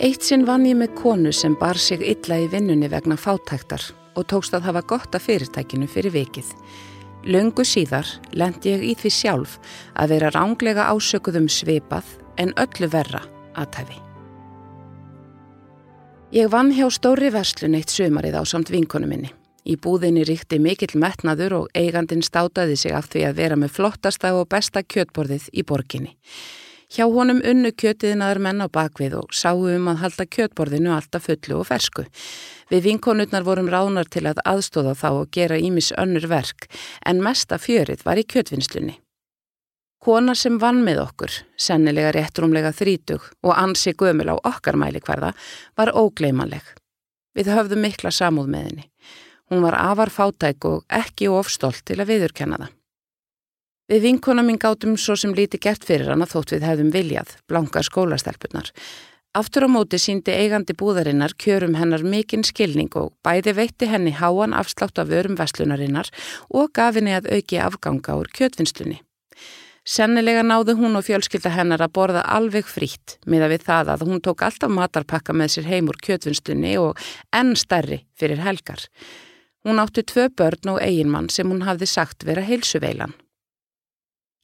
Eitt sinn vann ég með konu sem bar sig illa í vinnunni vegna fátæktar og tókst að hafa gott af fyrirtækinu fyrir vikið. Laungu síðar lendi ég í því sjálf að vera ránglega ásökuð um svipað en öllu verra aðtæfi. Ég vann hjá stóri verslun eitt sömarið á samt vinkonu minni. Í búðinni ríkti mikill metnaður og eigandin státaði sig af því að vera með flottasta og besta kjötborðið í borginni. Hjá honum unnu kjötiðinaður menn á bakvið og sáu um að halda kjötborðinu alltaf fullu og fersku. Við vinkonutnar vorum ránar til að aðstóða þá og gera ímis önnur verk en mesta fjörið var í kjötvinnslunni. Kona sem vann með okkur, sennilega réttrumlega þrítug og ansi gömul á okkar mæli hverða, var ógleimanleg. Við höfðum mikla samúð með henni. Hún var afar fátæk og ekki ofstolt til að viðurkenna það. Við vinkona mín gátum svo sem líti gert fyrir hana þótt við hefðum viljað, blanka skólastelpunar. Aftur á móti síndi eigandi búðarinnar kjörum hennar mikinn skilning og bæði veitti henni háan afslátt af örum veslunarinnar og gaf henni að auki afganga úr kjötvinnslunni. Sennilega náðu hún og fjölskylda hennar að borða alveg frítt miða við það að hún tók alltaf matarpakka með sér heim úr kjötvinnslunni og enn stærri fyrir helgar. Hún átti tvö börn og eiginmann sem hún hafði sagt vera heilsuveilan.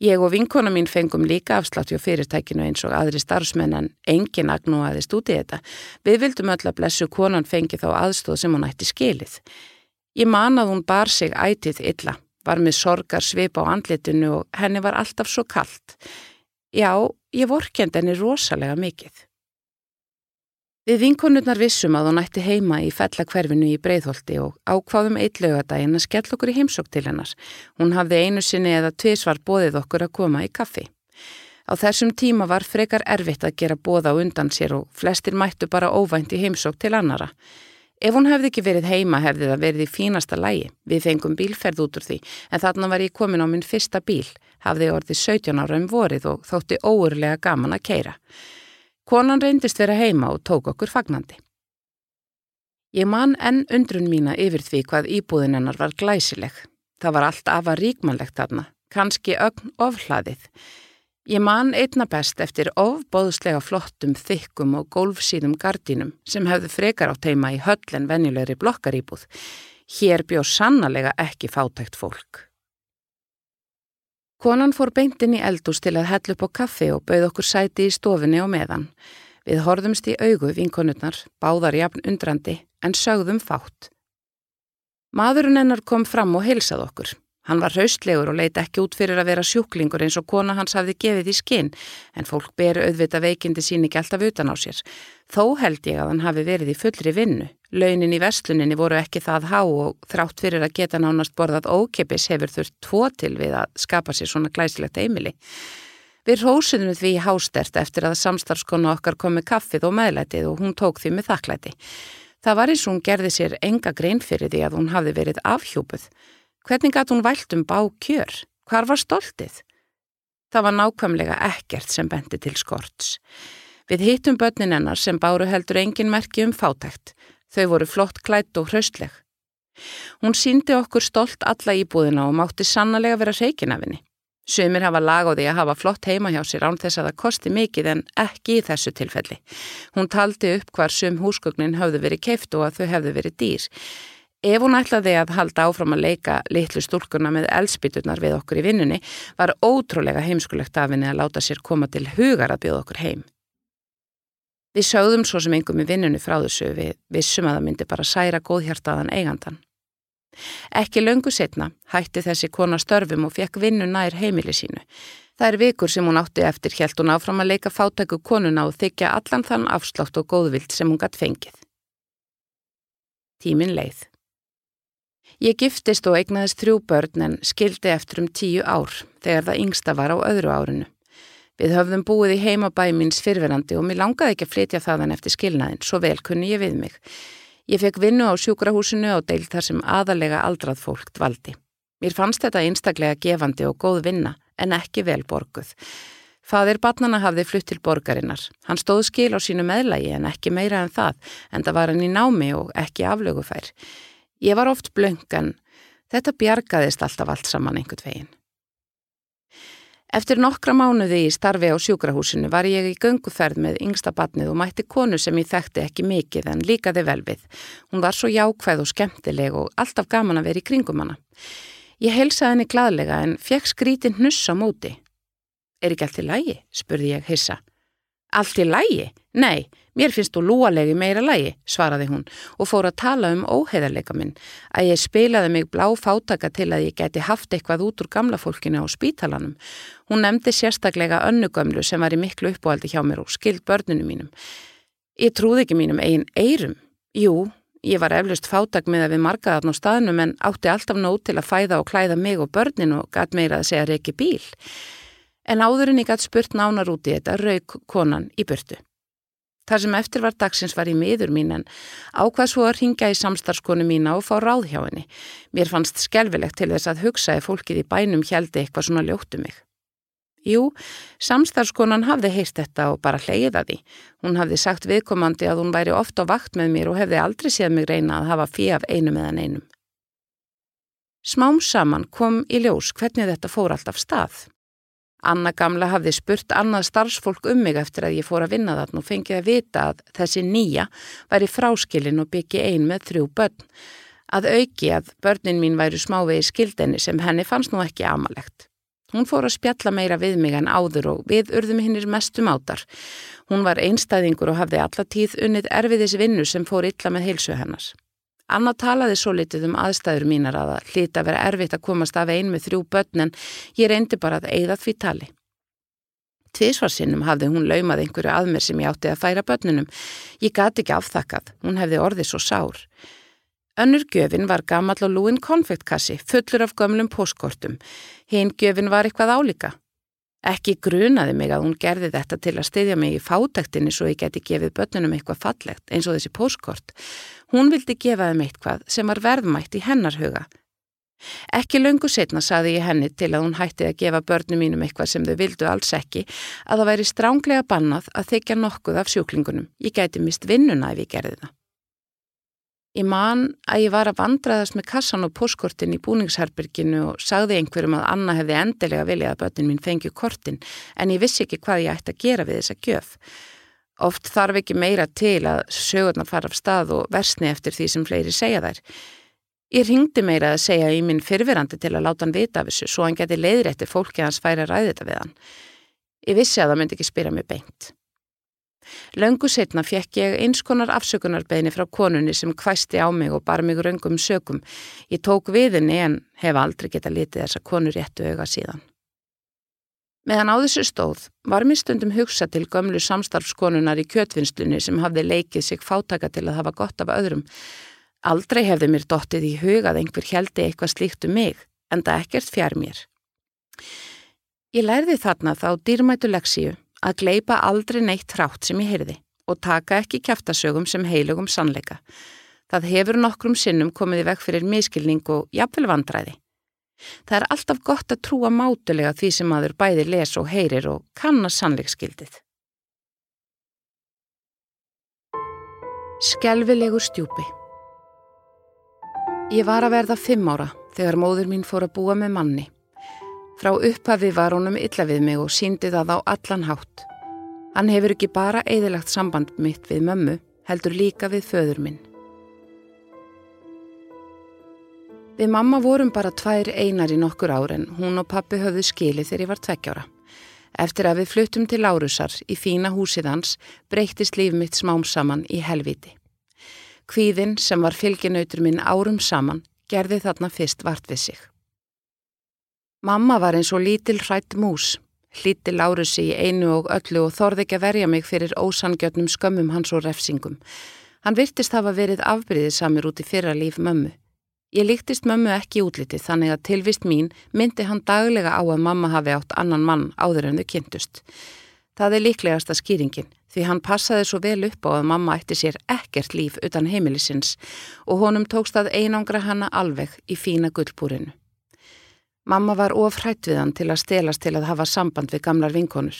Ég og vinkona mín fengum líka afslátt hjá fyrirtækinu eins og aðri starfsmennan engin agnúaðist út í þetta. Við vildum öll að blessu konan fengi þá aðstóð sem hún ætti skilið. Ég man að hún bar sig ætið illa, var með sorgar svip á andlitinu og henni var alltaf svo kallt. Já, ég vorkend henni rosalega mikið. Við vinkonurnar vissum að hún ætti heima í fellakverfinu í Breitholti og ákváðum eitt lögadaginn að skell okkur í heimsók til hennar. Hún hafði einu sinni eða tviðsvar bóðið okkur að koma í kaffi. Á þessum tíma var frekar erfitt að gera bóða undan sér og flestir mættu bara óvænt í heimsók til annara. Ef hún hefði ekki verið heima hefði það verið í fínasta lægi. Við fengum bílferð út úr því en þarna var ég komin á minn fyrsta bíl, hafði orðið 17 ára um vorið og þótti óurlega gaman að keira. Konan reyndist vera heima og tók okkur fagnandi. Ég man enn undrun mína yfir því hvað íbúðin hennar var glæsileg. Það var allt afa ríkmannlegt þarna, kannski ögn ofhlaðið. Ég man einna best eftir ofbóðslega flottum, þykkum og gólfsýðum gardínum sem hefðu frekar á teima í höll en venjulegri blokkarýbúð. Hér bjóð sannlega ekki fátækt fólk. Konan fór beintin í eldús til að hella upp á kaffi og bauð okkur sæti í stofinni og meðan. Við horðumst í augu vinkonurnar, báðar jafn undrandi, en sögðum fátt. Maðurinn hennar kom fram og heilsað okkur. Hann var hraustlegur og leiti ekki út fyrir að vera sjúklingur eins og kona hans hafði gefið í skinn, en fólk beru auðvita veikindi sín ekki alltaf utan á sér. Þó held ég að hann hafi verið í fullri vinnu. Launin í vestluninni voru ekki það há og þrátt fyrir að geta nánast borðað ókipis hefur þurft tvo til við að skapa sér svona glæsilegt eimili. Við rósiðum því hástert eftir að samstarfskonu okkar kom með kaffið og meðlætið og hún tók því með þakklæti. Það var eins og hún gerði sér enga grein fyrir því að hún hafi verið afhjúpuð. Hvernig gæti hún vælt um bá kjör? Hvar var stoltið? Það var nákvæmlega ekkert sem bendi til skorts. Við hittum börnin hennar sem báru heldur engin merki um fátækt. Þau voru flott klætt og hraustleg. Hún síndi okkur stolt alla íbúðina og mátti sannlega vera reikin af henni. Sumir hafa lag á því að hafa flott heima hjá sér án þess að það kosti mikið en ekki í þessu tilfelli. Hún taldi upp hvar sum húsgögnin hafði verið keift og að þau hefði verið dýr. Ef hún ætlaði að halda áfram að leika litlu stúlkurna með elspíturnar við okkur í vinnunni var ótrúlega heimskulegt af henni að láta sér koma til hugar að bjóða okkur heim. Við sögðum svo sem engum í vinnunni frá þessu við vissum að það myndi bara særa góðhjartaðan eigandan. Ekki löngu setna hætti þessi kona störfum og fekk vinnu nær heimili sínu. Það er vikur sem hún átti eftir helt hún áfram að leika fátæku konuna og þykja allan þann afslátt og góðvilt sem hún gatt fengið. Tímin leið. Ég giftist og eignaðist þrjú börn en skildi eftir um tíu ár þegar það yngsta var á öðru árinu. Við höfðum búið í heimabæ míns fyrverandi og mér langaði ekki að flytja þaðan eftir skilnaðin, svo vel kunni ég við mig. Ég fekk vinnu á sjúkrahúsinu og deilt þar sem aðalega aldrað fólk dvaldi. Mér fannst þetta einstaklega gefandi og góð vinna, en ekki vel borguð. Fadir batnana hafði flutt til borgarinnar. Hann stóð skil á sínu meðlægi en ekki meira en það, en það var hann í námi og ekki aflögufær. Ég var oft blöngan, þetta bjargaðist alltaf allt saman einhvern veginn. Eftir nokkra mánuði í starfi á sjúkrahúsinu var ég í gönguferð með yngsta batnið og mætti konu sem ég þekkti ekki mikið en líkaði vel við. Hún var svo jákvæð og skemmtileg og alltaf gaman að vera í kringum hana. Ég heilsaði henni gladlega en fekk skrítin hnuss á móti. Er ekki allt í lægi? spurði ég hissa. Allt í lægi? Nei, Mér finnst þú lúalegi meira lægi, svaraði hún og fór að tala um óheðarleika minn, að ég spilaði mig blá fátaka til að ég geti haft eitthvað út úr gamla fólkinu á spítalanum. Hún nefndi sérstaklega önnugömlu sem var í miklu uppóhaldi hjá mér og skild börnunu mínum. Ég trúði ekki mínum eigin eirum. Jú, ég var eflust fátak með að við markaðarn á staðnum en átti alltaf nót til að fæða og klæða mig og börnin og gæt meira að segja reiki bíl. En áðurinn ég gæt spurt nánar út í þetta rauk konan í burtu. Þar sem eftir var dagsins var í miður mín en ákvað svo að ringja í samstarfskonu mína og fá ráð hjá henni. Mér fannst skelvilegt til þess að hugsaði fólkið í bænum hjaldi eitthvað svona ljóttu mig. Jú, samstarfskonan hafði heyrt þetta og bara hleyða því. Hún hafði sagt viðkomandi að hún væri ofta á vakt með mér og hefði aldrei séð mig reyna að hafa fí af einum eðan einum. Smám saman kom í ljós hvernig þetta fór alltaf stað. Anna gamla hafði spurt annað starfsfólk um mig eftir að ég fór að vinna þarna og fengið að vita að þessi nýja væri fráskilin og byggi ein með þrjú börn. Að auki að börnin mín væri smávegi skildenni sem henni fannst nú ekki amalegt. Hún fór að spjalla meira við mig en áður og við urðum hinnir mestum átar. Hún var einstæðingur og hafði allatíð unnið erfiðis vinnu sem fór illa með heilsu hennars. Anna talaði svo litið um aðstæður mínar að það hlýta að vera erfitt að komast af ein með þrjú börn en ég reyndi bara að eigða því tali. Tvísvarsinnum hafði hún laumað einhverju að mér sem ég átti að færa börnunum. Ég gati ekki afþakkað, hún hefði orðið svo sár. Önnur gjöfin var gammal og lúin konfektkassi, fullur af gömlum póskortum. Hinn gjöfin var eitthvað álíka. Ekki grunaði mig að hún gerði þetta til að styðja mig í fátektinni svo ég geti gefið börnunum eitthvað fallegt eins og þessi póskort. Hún vildi gefa þeim eitthvað sem var verðmætt í hennar huga. Ekki löngu setna saði ég henni til að hún hætti að gefa börnum mínum eitthvað sem þau vildu alls ekki að það væri stránglega bannað að þykja nokkuð af sjúklingunum. Ég gæti mist vinnuna ef ég gerði það. Ég man að ég var að vandraðast með kassan og póskortin í búningsherbyrginu og sagði einhverjum að Anna hefði endilega viljað að börnin mín fengju kortin en ég vissi ekki hvað ég ætti að gera við þessa gjöf. Oft þarf ekki meira til að sögurnar fara af stað og versni eftir því sem fleiri segja þær. Ég ringdi meira að segja í minn fyrfirandi til að láta hann vita af þessu svo hann geti leiðir eftir fólki að hans færi að ræði þetta við hann. Ég vissi að það myndi ekki spyrja mig beint. Löngu setna fekk ég eins konar afsökunarbeginni frá konunni sem hvæsti á mig og bar mig röngum sökum. Ég tók viðinni en hef aldrei geta litið þessa konur réttu auga síðan. Meðan á þessu stóð var mér stundum hugsa til gömlu samstarfskonunar í kjötvinnslunni sem hafði leikið sig fátaka til að hafa gott af öðrum. Aldrei hefði mér dottið í hugað einhver heldi eitthvað slíkt um mig, en það ekkert fjær mér. Ég lærði þarna þá dýrmætu leksíu að gleipa aldrei neitt hrátt sem ég heyrði og taka ekki kæftasögum sem heilugum sannleika. Það hefur nokkrum sinnum komið í vekk fyrir miskilning og jafnvel vandræði. Það er alltaf gott að trúa mátulega því sem aður bæði les og heyrir og kanna sannleikskildið. Skelvilegur stjúpi Ég var að verða fimm ára þegar móður mín fór að búa með manni. Frá upphafi var honum illa við mig og síndi það á allan hátt. Hann hefur ekki bara eðilagt samband mitt við mömmu, heldur líka við föður minn. Við mamma vorum bara tvær einar í nokkur ár en hún og pappi höfðu skilið þegar ég var tveggjára. Eftir að við fluttum til Lárusar í fína húsið hans breytist líf mitt smám saman í helviti. Kvíðin sem var fylginautur minn árum saman gerði þarna fyrst vart við sig. Mamma var eins og lítil hrætt mús, hlíti Lárusi í einu og öllu og þorði ekki að verja mig fyrir ósangjötnum skömmum hans og refsingum. Hann virtist hafa verið afbríðið samir út í fyrra líf mömmu. Ég líktist mömmu ekki útlitið þannig að tilvist mín myndi hann daglega á að mamma hafi átt annan mann áður en þau kynntust. Það er líklegasta skýringin því hann passaði svo vel upp á að mamma ætti sér ekkert líf utan heimilisins og honum tókst að einangra hanna alveg í fína gullbúrinu. Mamma var ofrætt við hann til að stelast til að hafa samband við gamlar vinkonur.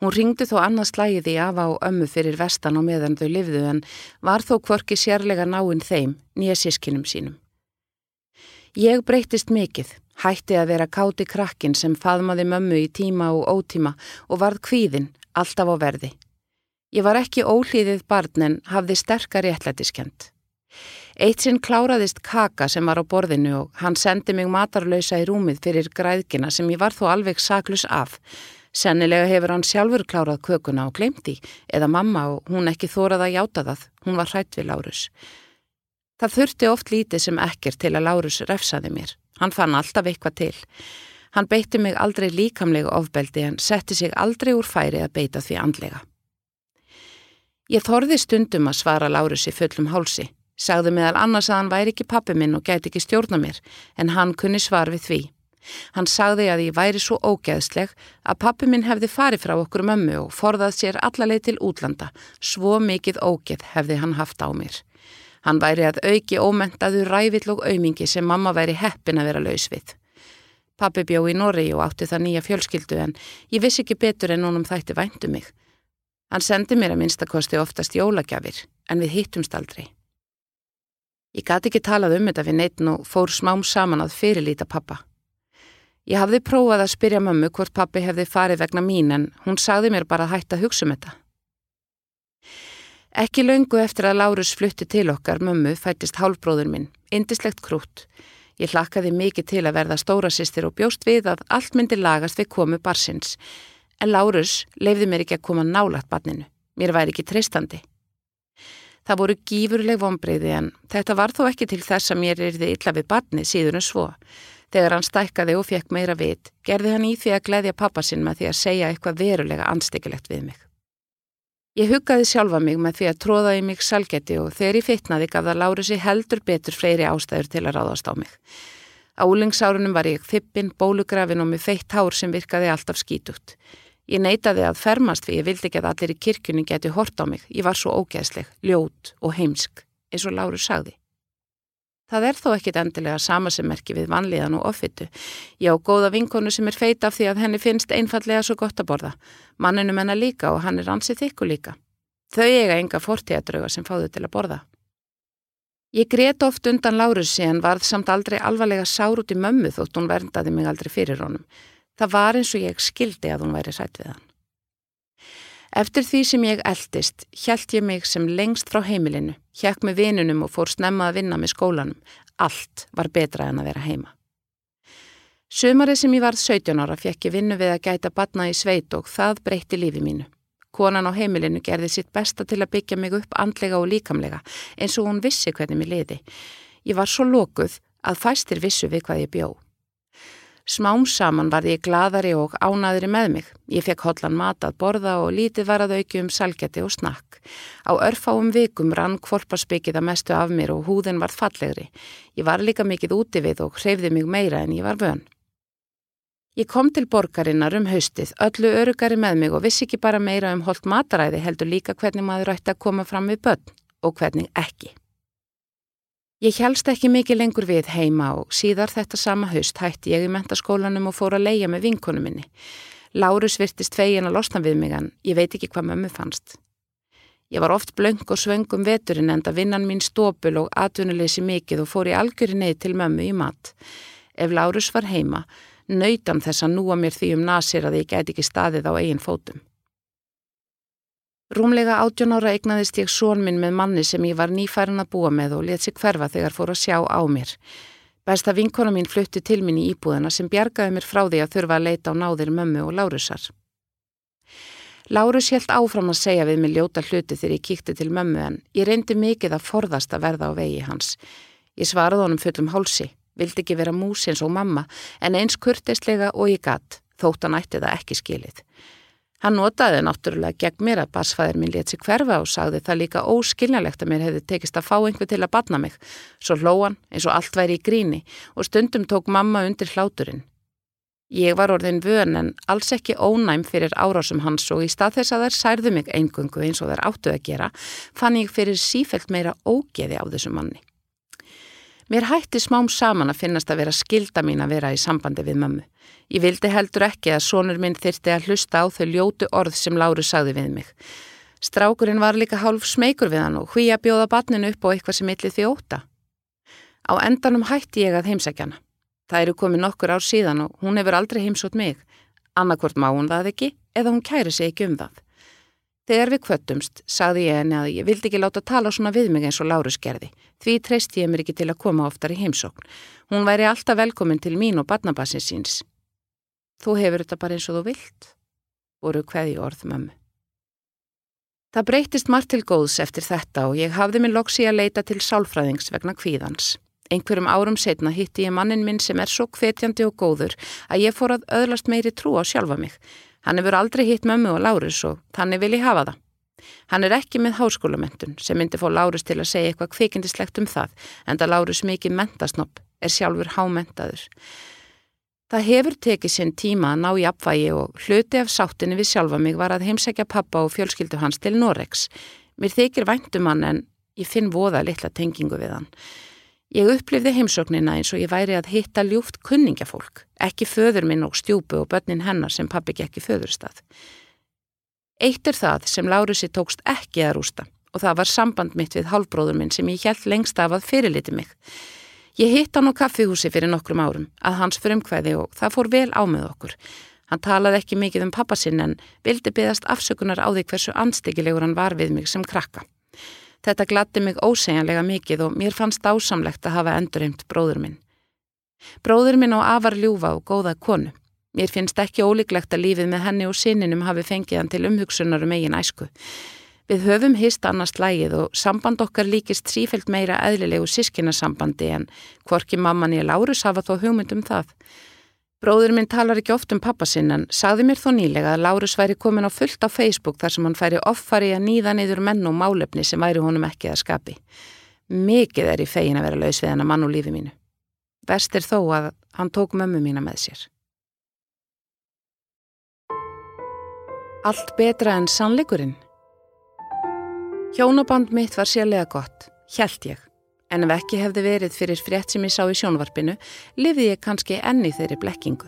Hún ringdi þó annars slægiði af á ömmu fyrir vestan og meðan þau livðu en var þó kvorki sérlega náinn þeim, nýja sískinum sínum. Ég breytist mikið, hætti að vera káti krakkin sem faðmaði mömmu í tíma og ótíma og varð kvíðin, alltaf á verði. Ég var ekki ólíðið barn en hafði sterkari ætlætiskend. Eitt sinn kláraðist kaka sem var á borðinu og hann sendi mig matarlausa í rúmið fyrir græðkina sem ég var þó alveg saklus af, Sennilega hefur hann sjálfur klárað kökuna og glemti eða mamma og hún ekki þórað að játa það, hún var hrætt við Lárus. Það þurfti oft lítið sem ekkert til að Lárus refsaði mér. Hann fann alltaf eitthvað til. Hann beitti mig aldrei líkamlega ofbeldi en setti sig aldrei úr færi að beita því andlega. Ég þorði stundum að svara Lárus í fullum hálsi. Sagði meðal annars að hann væri ekki pappi minn og gæti ekki stjórna mér en hann kunni svar við því. Hann sagði að ég væri svo ógeðsleg að pappi minn hefði farið frá okkur mömmu og forðað sér allarleið til útlanda, svo mikið ógeð hefði hann haft á mér. Hann væri að auki ómentaðu rævill og aumingi sem mamma væri heppin að vera laus við. Pappi bjó í Norri og átti það nýja fjölskyldu en ég vissi ekki betur en honum þætti væntu mig. Hann sendi mér að minnstakosti oftast jólagjafir en við hittumst aldrei. Ég gati ekki talað um þetta við neittn og fór smám saman að fyrirlýta pappa. Ég hafði prófað að spyrja mömmu hvort pappi hefði farið vegna mín en hún sagði mér bara að hætta að hugsa um þetta. Ekki laungu eftir að Lárus flutti til okkar mömmu fættist hálfbróður minn, indislegt krút. Ég hlakkaði mikið til að verða stóra sýstir og bjóst við að allt myndi lagast við komu barsins. En Lárus leifði mér ekki að koma nálagt barninu. Mér væri ekki treystandi. Það voru gífurleg vonbreyði en þetta var þó ekki til þess að mér erði illa við barni síður en svo. Þegar hann stækkaði og fekk meira vit, gerði hann í því að gleyðja pappa sinn með því að segja eitthvað verulega anstekilegt við mig. Ég huggaði sjálfa mig með því að tróða í mig salgeti og þegar ég feitnaði gaf það Lárusi heldur betur fleiri ástæður til að ráðast á mig. Á úlingsárunum var ég þippin, bólugrafin og með feitt hár sem virkaði alltaf skítugt. Ég neytaði að fermast því ég vildi ekki að allir í kirkjunni geti hort á mig. Ég var svo ógeðsleg, ljót og heimsk, eins og Lárus sagði. Það er þó ekkit endilega samasemmerki við vanlíðan og offitu. Já, góða vinkonu sem er feita af því að henni finnst einfallega svo gott að borða. Manninu menna líka og hann er ansið þykku líka. Þau eiga enga fortíðadröga sem fáðu til að borða. Ég grét oft undan Lárusi en varð samt aldrei alvarlega sár út í mömmu þótt hún verndaði mig aldrei fyrir honum. Það var eins og ég skildi að hún væri sætt við hann. Eftir því sem ég eldist, hjælt ég mig sem lengst frá heimilinu, hjekk með vinunum og fór snemma að vinna með skólanum. Allt var betra en að vera heima. Sumarið sem ég varð 17 ára fekk ég vinnu við að gæta batna í sveit og það breytti lífi mínu. Konan á heimilinu gerði sitt besta til að byggja mig upp andlega og líkamlega eins og hún vissi hvernig mér liði. Ég var svo lókuð að fæstir vissu við hvað ég bjóð. Smám saman var ég gladari og ánaðri með mig. Ég fekk hotlan mat að borða og lítið var að auki um salgeti og snakk. Á örfáum vikum rann kvolparspikið að mestu af mér og húðin var fallegri. Ég var líka mikið úti við og hreyfði mig meira en ég var vön. Ég kom til borgarinnar um haustið, öllu örugari með mig og vissi ekki bara meira um holt mataræði heldur líka hvernig maður ætti að koma fram við börn og hvernig ekki. Ég helst ekki mikið lengur við heima og síðar þetta sama haust hætti ég í mentaskólanum og fór að leia með vinkonu minni. Lárus virtist fegin að losna við mig en ég veit ekki hvað mömmu fannst. Ég var oft blöng og svöngum veturinn enda vinnan mín stópul og atvinnuleysi mikið og fór í algjöri neyð til mömmu í mat. Ef Lárus var heima, nautam þess að núa mér því um nasir að ég gæti ekki staðið á eigin fótum. Rúmlega átjón ára eignaðist ég són minn með manni sem ég var nýfærin að búa með og let sig hverfa þegar fór að sjá á mér. Besta vinkona mín flutti til mín í íbúðina sem bjargaði mér frá því að þurfa að leita á náðir mömmu og Lárusar. Lárus helt áfram að segja við mig ljóta hluti þegar ég kíkti til mömmu en ég reyndi mikið að forðast að verða á vegi hans. Ég svaraði honum fullum hálsi, vildi ekki vera mús eins og mamma en eins kurtislega og ég gatt, þótt hann ætti það ekki skilið. Hann notaði náttúrulega gegn mér að basfæðir minn létt sér hverfa og sagði það líka óskiljanlegt að mér hefði tekist að fá einhver til að batna mig. Svo hlóan eins og allt væri í gríni og stundum tók mamma undir hláturinn. Ég var orðin vön en alls ekki ónæm fyrir árásum hans og í stað þess að þær særðu mig eingungu eins og þær áttu að gera fann ég fyrir sífelt meira ógeði á þessu manni. Mér hætti smám saman að finnast að vera skilda mín að vera í sambandi við mömmu. Ég vildi heldur ekki að sonur minn þyrti að hlusta á þau ljótu orð sem Láru sagði við mig. Strákurinn var líka hálf smeykur við hann og hví að bjóða batninu upp á eitthvað sem yllið því óta. Á endanum hætti ég að heimsækjana. Það eru komið nokkur ár síðan og hún hefur aldrei heimsótt mig. Annarkvort má hún það ekki eða hún kæri sig ekki um það. Þegar við kvöttumst sagði ég henni að ég vildi ekki láta tala svona við mig eins og Lárus gerði. Því treyst ég mér ekki til að koma oftar í heimsókn. Hún væri alltaf velkomin til mín og badnabassins síns. Þú hefur þetta bara eins og þú vilt, voru hverði orð mömmu. Það breytist margt til góðs eftir þetta og ég hafði minn loksi að leita til sálfræðings vegna kvíðans. Einhverjum árum setna hitti ég mannin minn sem er svo hvetjandi og góður að ég fór að öðlast meiri trú á sjálfa mig. Hann hefur aldrei hitt mömmu og Lárus og þannig vil ég hafa það. Hann er ekki með háskólamentun sem myndi fá Lárus til að segja eitthvað kvikindislegt um það en það Lárus mikið mentasnopp er sjálfur hámentaður. Það hefur tekið sinn tíma að ná í apvægi og hluti af sáttinni við sjálfa mig var að heimsækja pappa og fjölskyldu hans til Norex. Mér þykir væntum hann en ég finn voða litla tengingu við hann. Ég upplifði heimsóknina eins og ég væri að hitta ljúft kunningafólk, ekki föður minn og stjúpu og börnin hennar sem pappi gekk í föðurstað. Eitt er það sem Lárusi tókst ekki að rústa og það var samband mitt við halvbróður minn sem ég held lengst af að fyrirliti mig. Ég hitt hann á kaffihúsi fyrir nokkrum árum að hans frumkvæði og það fór vel á með okkur. Hann talaði ekki mikið um pappasinn en vildi byggast afsökunar á því hversu anstíkilegur hann var við mig sem krakka. Þetta glatti mig ósegjanlega mikið og mér fannst ásamlegt að hafa endurheimt bróður minn. Bróður minn á afar ljúfa og góða konu. Mér finnst ekki ólíklegt að lífið með henni og sinninum hafi fengið hann til umhugsunar um eigin æsku. Við höfum hist annars lægið og samband okkar líkist sífælt meira eðlilegu sískinasambandi en hvorki mamman ég Lárus hafa þó hugmynd um það. Bróður minn talar ekki oft um pappasinn en sagði mér þó nýlega að Lárus væri komin á fullt á Facebook þar sem hann færi offari að nýða niður menn og málefni sem væri honum ekki að skapi. Mikið er í fegin að vera laus við hann að mann og lífi mínu. Verst er þó að hann tók mömmu mína með sér. Allt betra en sannleikurinn. Hjónaband mitt var sérlega gott, hjælt ég. En ef ekki hefði verið fyrir frétt sem ég sá í sjónvarpinu, lifði ég kannski enni þeirri blekkingu.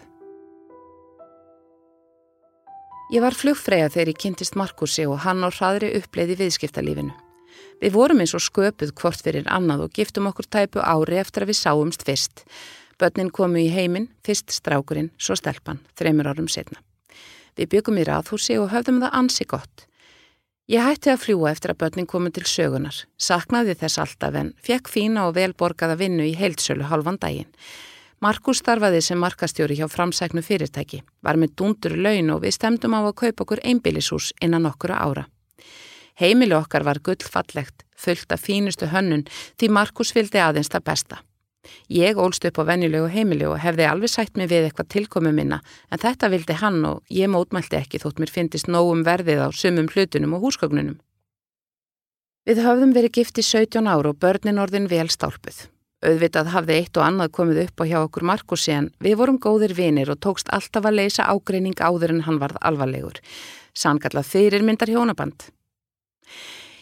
Ég var flugfræða þegar ég kynntist Markusi og hann á hraðri uppleiði viðskiptalífinu. Við vorum eins og sköpuð hvort fyrir annað og giftum okkur tæpu ári eftir að við sáumst fyrst. Bönnin komu í heiminn, fyrst strákurinn, svo stelpan, þreymur árum setna. Við byggum í rathúsi og höfðum það ansi gott. Ég hætti að fljúa eftir að börnin komið til sögunar, saknaði þess alltaf en fekk fína og velborgaða vinnu í heilsölu halvan daginn. Markus starfaði sem markastjóri hjá framsæknu fyrirtæki, var með dundur laun og við stemdum á að kaupa okkur einbílishús innan okkura ára. Heimili okkar var gullfallegt, fullt af fínustu hönnun því Markus vildi aðeins það besta. Ég ólst upp á venjulegu heimili og hefði alveg sætt mig við eitthvað tilkomu minna en þetta vildi hann og ég mótmælti ekki þótt mér fyndist nógum verðið á sumum hlutunum og húsgögnunum. Við höfðum verið gifti 17 ár og börnin orðin vel stálpuð. Auðvitað hafði eitt og annað komið upp á hjá okkur Markusi en við vorum góðir vinir og tókst alltaf að leysa ágreining áður en hann varð alvarlegur. Sankallað fyrir myndar hjónaband.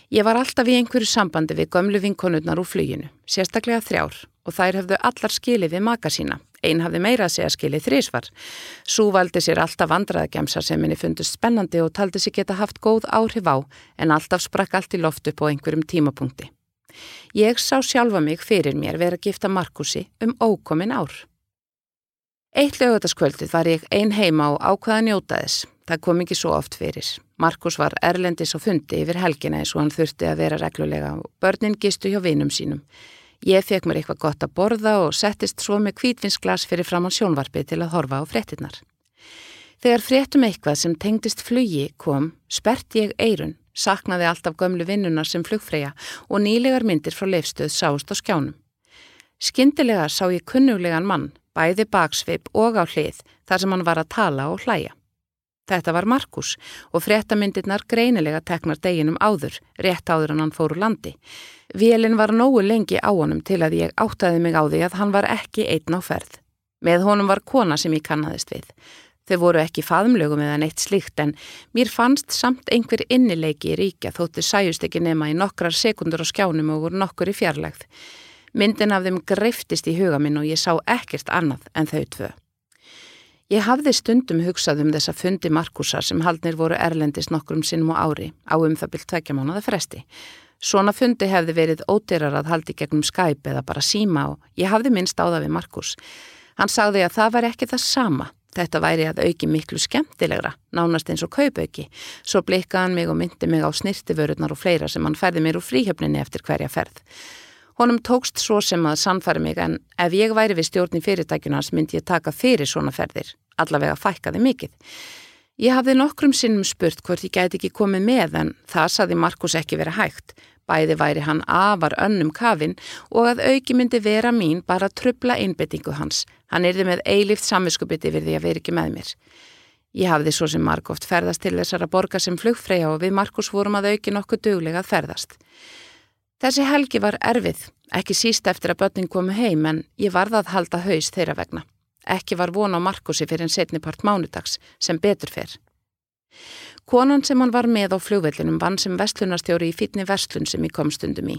Ég var alltaf í einhverju sambandi við gömlu vinkonurnar úr fluginu, sérstaklega þrjár og þær hefðu allar skilið við maka sína. Einn hafði meira að segja skilið þrísvar. Sú valdi sér alltaf vandraðagemsar sem henni fundust spennandi og taldi sér geta haft góð áhrif á en alltaf sprakk allt í loft upp á einhverjum tímapunkti. Ég sá sjálfa mig fyrir mér vera að gifta Markusi um ókomin ár. Eitt lögutaskvöldið var ég ein heima og ákvaða njótaðis. Það kom ekki svo oft fyrir. Markus var erlendis á fundi yfir helgina eins og hann þurfti að vera reglulega og börnin gistu hjá vinum sínum. Ég fekk mér eitthvað gott að borða og settist svo með kvítvinsglas fyrir fram á sjónvarpi til að horfa á frettinnar. Þegar frettum eitthvað sem tengdist flugi kom, spert ég eirun, saknaði allt af gömlu vinnunar sem flugfreyja og nýlegar myndir frá leifstöð sást á skjánum. Skyndilega sá ég kunnulegan mann, bæði baksveip og á hlið þar sem hann var að tala og hlæja. Þetta var Markus og fréttamindirnar greinilega teknar deginum áður, rétt áður en hann fór úr landi. Vélinn var nógu lengi á honum til að ég áttaði mig á því að hann var ekki einn á ferð. Með honum var kona sem ég kannadist við. Þau voru ekki faðumlögum eða neitt slíkt en mér fannst samt einhver innileiki í ríkja þóttu sæjust ekki nema í nokkrar sekundur á skjánum og voru nokkur í fjarlægð. Myndin af þeim greiftist í huga minn og ég sá ekkert annað en þau tvö. Ég hafði stundum hugsað um þessa fundi Markusa sem haldnir voru erlendis nokkrum sinnum á ári á um það byrj tvekja mánuða fresti. Svona fundi hefði verið ódýrar að haldi gegnum Skype eða bara síma og ég hafði minnst á það við Markus. Hann sagði að það var ekki það sama. Þetta væri að auki miklu skemmtilegra, nánast eins og kaupauki. Svo blikkaði hann mig og myndi mig á snirtiförurnar og fleira sem hann færði mér úr fríhjöfninni eftir hverja ferð. Honum tókst svo sem að sannfæri mig en ef ég væri við stjórn í fyrirtækjunars myndi ég taka fyrir svona ferðir, allavega fækkaði mikið. Ég hafði nokkrum sinnum spurt hvort ég gæti ekki komið með en það saði Markus ekki verið hægt. Bæði væri hann afar önnum kafinn og að auki myndi vera mín bara trubla einbyttingu hans. Hann erði með eilift samviskubiti við því að vera ekki með mér. Ég hafði svo sem Markoft ferðast til þessara borga sem flugfreyja og við Markus vorum að auki nokkuð duglega að ferðast. Þessi helgi var erfið, ekki síst eftir að börnin komu heim en ég varða að halda haus þeirra vegna. Ekki var von á Markusi fyrir en setnipart mánudags sem betur fyrr. Konan sem hann var með á fljóvellinum vann sem vestlunarstjóri í fítni vestlun sem ég kom stundum í.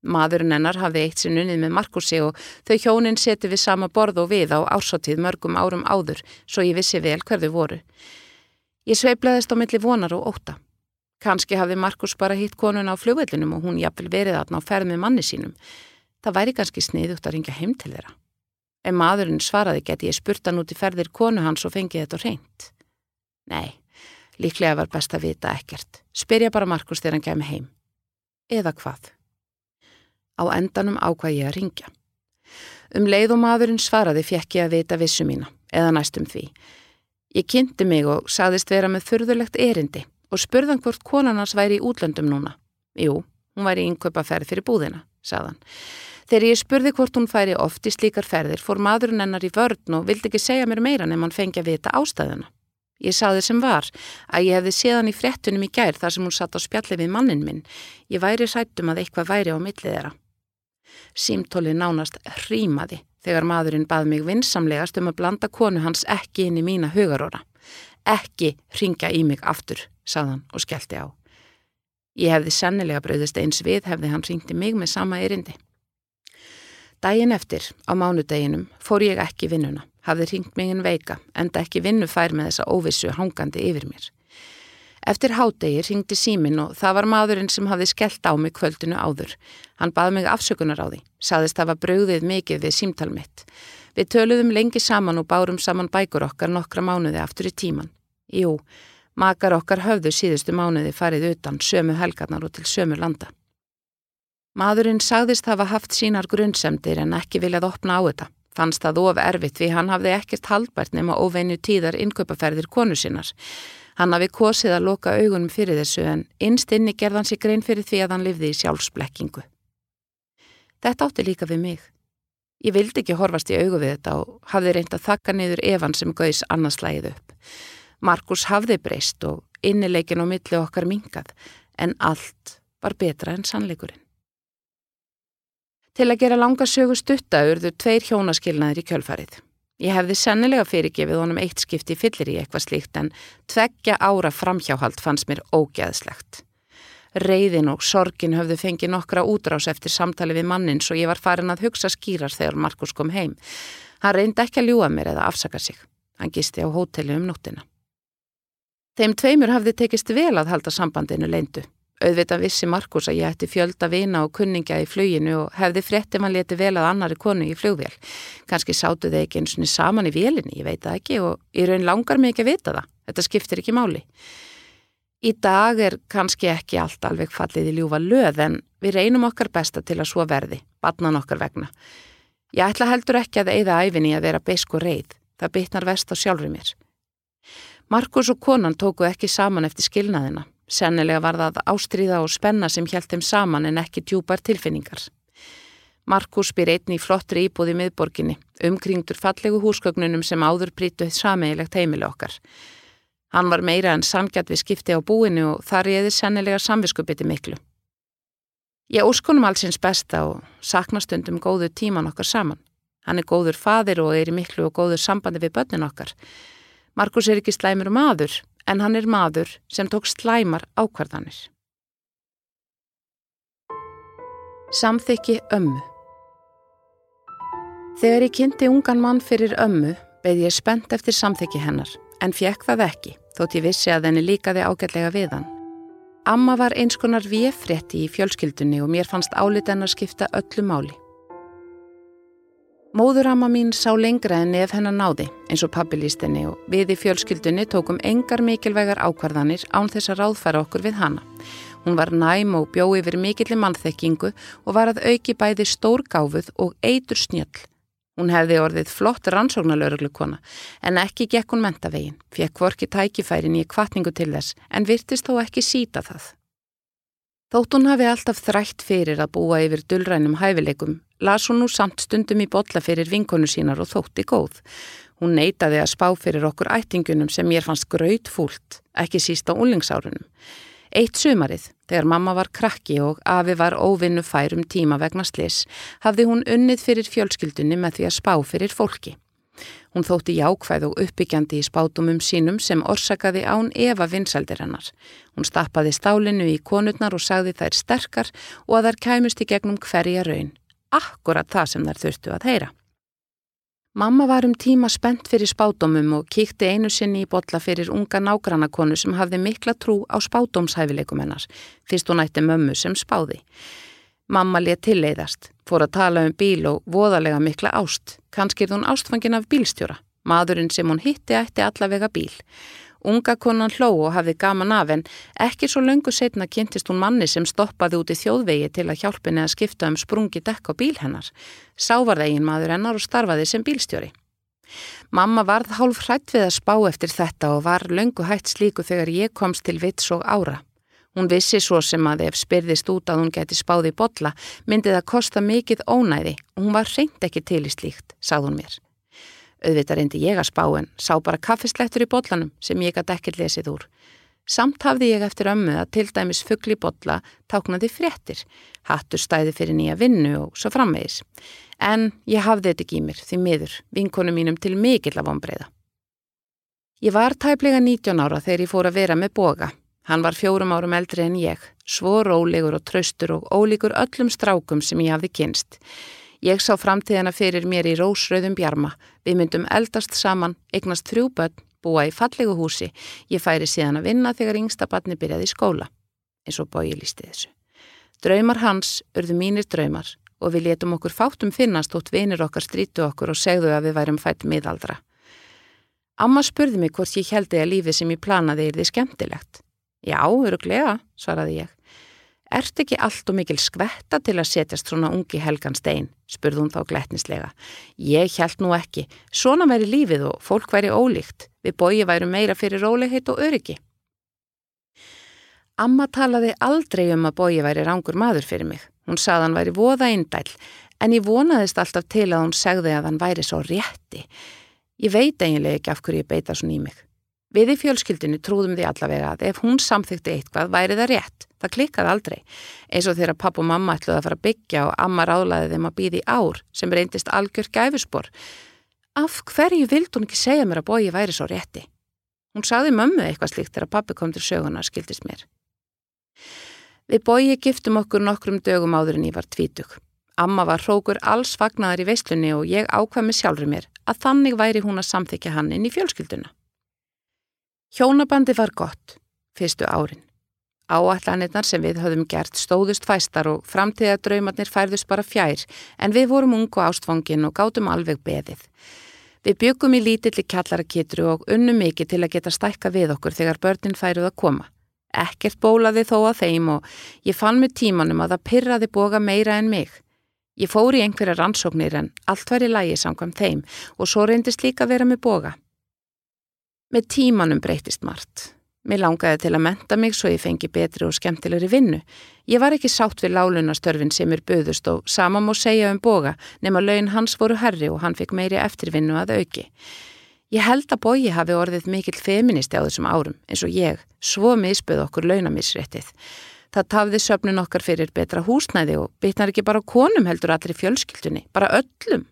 Maðurinn hennar hafði eitt sinn unnið með Markusi og þau hjónin seti við sama borð og við á ársáttíð mörgum árum áður svo ég vissi vel hverðu voru. Ég sveiplaðist á milli vonar og óta. Kanski hafði Markus bara hitt konun á fljóvellinum og hún jafnvel verið aðna á ferð með manni sínum. Það væri kannski sniðugt að ringja heim til þeirra. Ef maðurinn svaraði geti ég spurt hann út í ferðir konu hans og fengið þetta reynd. Nei, Líklega var best að vita ekkert. Spyrja bara Markus þegar hann kemur heim. Eða hvað? Á endanum ákvað ég að ringja. Um leið og maðurinn svaraði fjekk ég að vita vissu mína, eða næstum því. Ég kynnti mig og saðist vera með þurðulegt erindi og spurðan hvort konarnas væri í útlöndum núna. Jú, hún væri í inköpaferð fyrir búðina, saðan. Þegar ég spurði hvort hún færi oft í slíkar ferðir fór maðurinn hennar í vörn og vildi ekki segja mér meira nefn hann fengi að vita ástæðuna. Ég saði sem var að ég hefði séðan í frettunum í gær þar sem hún satt á spjalli við mannin minn. Ég væri sættum að eitthvað væri á millið þeirra. Símtóli nánast hrímaði þegar maðurinn bað mig vinsamlegast um að blanda konu hans ekki inn í mína hugaróra. Ekki ringa í mig aftur, saðan og skellti á. Ég hefði sennilega bröðist eins við hefði hann ringti mig með sama erindi. Dægin eftir, á mánudeginum, fór ég ekki vinnuna hafði ringt mig en veika, enda ekki vinnufær með þessa óvissu hangandi yfir mér. Eftir hádegi ringdi símin og það var maðurinn sem hafði skellt á mig kvöldinu áður. Hann baði mig afsökunar á því, saðist það var brauðið mikið við símtal mitt. Við töluðum lengi saman og bárum saman bækur okkar nokkra mánuði aftur í tíman. Jú, makar okkar höfðu síðustu mánuði farið utan sömu helgarnar og til sömu landa. Maðurinn sagðist hafa haft sínar grunnsemdir en ekki viljað opna á þetta. Fannst það of erfitt því hann hafði ekkert haldbært nema óveinu tíðar innkaupaferðir konu sinnar. Hann hafi kosið að loka augunum fyrir þessu en innst inni gerðan sér grein fyrir því að hann livði í sjálfsblekkingu. Þetta átti líka við mig. Ég vildi ekki horfast í augu við þetta og hafði reynd að þakka niður Evan sem gauðs annarslægið upp. Markus hafði breyst og innileikin á milli okkar mingað en allt var betra en sannleikurinn. Til að gera langa sögu stutta urðu tveir hjónaskilnaðir í kjölfarið. Ég hefði sennilega fyrirgefið honum eitt skipti fyllir í eitthvað slíkt en tveggja ára framhjáhald fannst mér ógeðslegt. Reyðin og sorgin höfðu fengið nokkra útrás eftir samtali við mannin svo ég var farin að hugsa skýrar þegar Markus kom heim. Hann reyndi ekki að ljúa mér eða afsaka sig. Hann gisti á hóteli um nóttina. Þeim tveimur hafði tekist vel að halda sambandinu leindu. Auðvitað vissi Markus að ég ætti fjölda vina og kunningja í fluginu og hefði frétti mann leti vel að annari konu í flugvél. Kanski sátu þau ekki eins og saman í vélinni, ég veit það ekki og í raun langar mig ekki að vita það. Þetta skiptir ekki máli. Í dag er kannski ekki allt alveg fallið í ljúfa löð en við reynum okkar besta til að svo verði, batnan okkar vegna. Ég ætla heldur ekki að eigða æfinni að vera beisk og reið. Það bitnar vest á sjálfur mér. Markus og konan tóku ekki saman eftir skilnaðina. Sennilega var það ástriða og spenna sem hjælt þeim saman en ekki djúpar tilfinningar. Markus byr einni í flottri íbúði miðborginni, umkringdur fallegu húsgögnunum sem áður brítuð sameigilegt heimili okkar. Hann var meira en sangjart við skipti á búinu og þar ég eði sennilega samviskupiti miklu. Ég óskunum allsins besta og sakna stundum góðu tíman okkar saman. Hann er góður fadir og er í miklu og góður sambandi við börnin okkar. Markus er ekki slæmur maður, en hann er maður sem tók slæmar ákvarðanir. Samþykki ömmu Þegar ég kynnti ungan mann fyrir ömmu, beði ég spennt eftir samþykki hennar, en fjekk það ekki, þótt ég vissi að henni líkaði ágætlega við hann. Amma var eins konar vieffrétti í fjölskyldunni og mér fannst álit hennar skipta öllu máli. Móðuramma mín sá lengra en ef hennar náði, eins og pabbi líst henni og við í fjölskyldunni tókum engar mikilvægar ákvarðanir án þess að ráðfæra okkur við hana. Hún var næm og bjó yfir mikilli mannþekkingu og var að auki bæði stór gáfuð og eitur snjöll. Hún hefði orðið flott rannsóknalöruglukona en ekki gekk hún mentavegin, fekk hvorki tækifærin í kvartningu til þess en virtist þó ekki síta það. Þótt hún hafi alltaf þrætt fyrir að búa yfir dullrænum hæfileikum, las hún nú samt stundum í botla fyrir vinkonu sínar og þótti góð. Hún neytaði að spá fyrir okkur ættingunum sem mér fannst graut fúlt, ekki síst á úlingsárunum. Eitt sumarið, þegar mamma var krakki og afi var óvinnu færum tíma vegna slis, hafði hún unnið fyrir fjölskyldunni með því að spá fyrir fólki. Hún þótti jákvæð og uppbyggjandi í spátumum sínum sem orsakaði án Eva vinsældir hennar. Hún stappaði stálinu í konurnar og sagði þær sterkar og að þær kæmust í gegnum hverja raun. Akkurat það sem þær þurftu að heyra. Mamma var um tíma spennt fyrir spátumum og kíkti einu sinni í botla fyrir unga nágrannakonu sem hafði mikla trú á spátumshæfileikum hennar, fyrst hún ætti mömmu sem spáði. Mamma let tilleiðast, fór að tala um bíl og voðalega mikla ást, kannski er hún ástfangin af bílstjóra, maðurinn sem hún hitti ætti allavega bíl. Unga konan hló og hafði gaman af en ekki svo löngu setna kynntist hún manni sem stoppaði út í þjóðvegi til að hjálpini að skipta um sprungi dekk á bíl hennar. Sá var það eigin maður hennar og starfaði sem bílstjóri. Mamma varð hálf hrætt við að spá eftir þetta og var löngu hætt slíku þegar ég komst til vits og ára. Hún vissi svo sem að ef spyrðist út að hún geti spáði botla myndið að kosta mikið ónæði og hún var reynd ekki til í slíkt, sagði hún mér. Auðvitað reyndi ég að spá en sá bara kaffislettur í botlanum sem ég gæti ekkert lesið úr. Samt hafði ég eftir ömmu að til dæmis fuggli botla táknaði fréttir, hattur stæði fyrir nýja vinnu og svo framvegis. En ég hafði þetta ekki í mér, því miður, vinkonu mínum til mikill af ombreyða. Ég var tæplega 19 ára þegar ég fór að vera með boga. Hann var fjórum árum eldri en ég, svo rólegur og traustur og ólíkur öllum strákum sem ég hafði kynst. Ég sá framtíðana fyrir mér í rósröðum bjarma. Við myndum eldast saman, eignast þrjú börn, búa í fallegu húsi. Ég færi síðan að vinna þegar yngsta barni byrjaði í skóla. Eins og bói lísti þessu. Draumar hans urðu mínir draumar og við letum okkur fátum finnast út vinir okkar strítu okkur og segðu að við værum fætt miðaldra. Amma spurði mig hvort ég heldi að lífið sem ég planaði er því skemmtilegt. Já, öruglega, svaraði ég. Ert ekki allt og mikil skvetta til að setjast svona ungi helgan stein, spurði hún þá gletnislega. Ég held nú ekki. Svona væri lífið og fólk væri ólíkt. Við bói væru meira fyrir rólegheit og öryggi. Amma talaði aldrei um að bói væri rángur maður fyrir mig. Hún sagði hann væri voða eindæl, en ég vonaðist alltaf til að hún segði að hann væri svo rétti. Ég veit eiginlega ekki af hverju ég beita svona í mig. Við í fjölskyldinu trúðum því allavega að ef hún samþykti eitthvað væri það rétt. Það klikkaði aldrei. Eins og þegar papp og mamma ætluði að fara að byggja og amma ráðlaði þeim að býði ár sem reyndist algjör gæfuspor. Af hverju vild hún ekki segja mér að bói væri svo rétti? Hún saði mömmu eitthvað slíkt þegar pappi kom til söguna og skildist mér. Við bói giftum okkur nokkrum dögum áður en ég var tvítug. Amma var hrókur alls fagnaðar í veislunni og ég ákvæmi sjálfur mér að þannig væri hún að samþykja hann inn í fjölskylduna. Hjónabandi var gott, fyrstu árin. Áallanirnar sem við höfðum gert stóðust fæstar og framtíðadraumarnir færðust bara fjær en við vorum ung og ástfangin og gátum alveg beðið. Við byggum í lítilli kjallarakitru og unnum mikið til að geta stækka við okkur þegar börnin færuð að koma. Ekkert bólaði þó að þeim og ég fann með tímanum að það pyrraði boga meira en mig. Ég fór í einhverja rannsóknir en allt var í lægi samkvæm þeim og svo reyndist líka vera með boga. Með tímanum breytist margt. Mér langaði til að menta mig svo ég fengi betri og skemmtilegri vinnu. Ég var ekki sátt við lálunastörfin sem er buðust og sama má segja um boga nema laun hans voru herri og hann fikk meiri eftirvinnu að auki. Ég held að bóji hafi orðið mikill feministi á þessum árum eins og ég, svo misböð okkur launamísréttið. Það tafði söfnun okkar fyrir betra húsnæði og bitnar ekki bara konum heldur allir í fjölskyldunni, bara öllum.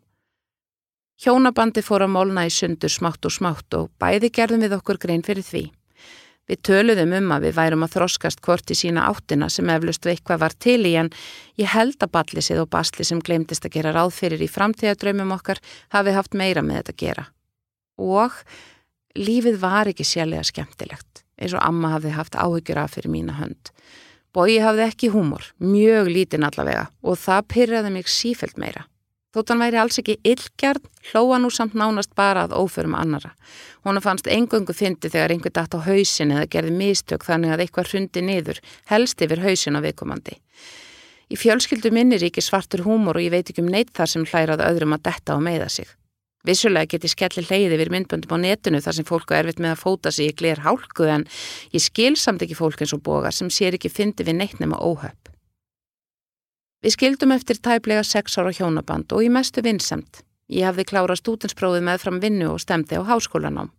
Hjónabandi fór að mólna í sundur smátt og smátt og bæði gerðum við okkur grein fyrir því. Við töluðum um að við værum að þroskast hvort í sína áttina sem eflust við eitthvað var til í en ég held að ballisið og basli sem glemtist að gera ráð fyrir í framtíðadröymum okkar hafi haft meira með þetta að gera. Og lífið var ekki sérlega skemmtilegt eins og amma hafði haft áhyggjur af fyrir mína hönd. Bói hafði ekki húmor, mjög lítinn allavega og það pyrraði mig sífelt meira. Þótt hann væri alls ekki illgjart, hlóa nú samt nánast bara að óförum annara. Hún fannst engöngu fyndi þegar einhver dætt á hausin eða gerði mistök þannig að eitthvað hrundi niður, helst yfir hausin á viðkomandi. Í fjölskyldu minni ríki svartur húmor og ég veit ekki um neitt þar sem hlærað öðrum að detta og meiða sig. Vissulega geti skelli leiði við myndböndum á netinu þar sem fólku erfitt með að fóta sig í gler hálku en ég skil samt ekki fólk eins og boga sem sér ekki fyndi við neitt nema óhöpp. Við skildum eftir tæplega sex ára hjónaband og í mestu vinsamt. Ég hafði klárað stútinsprófið með fram vinnu og stemdi á háskólanám.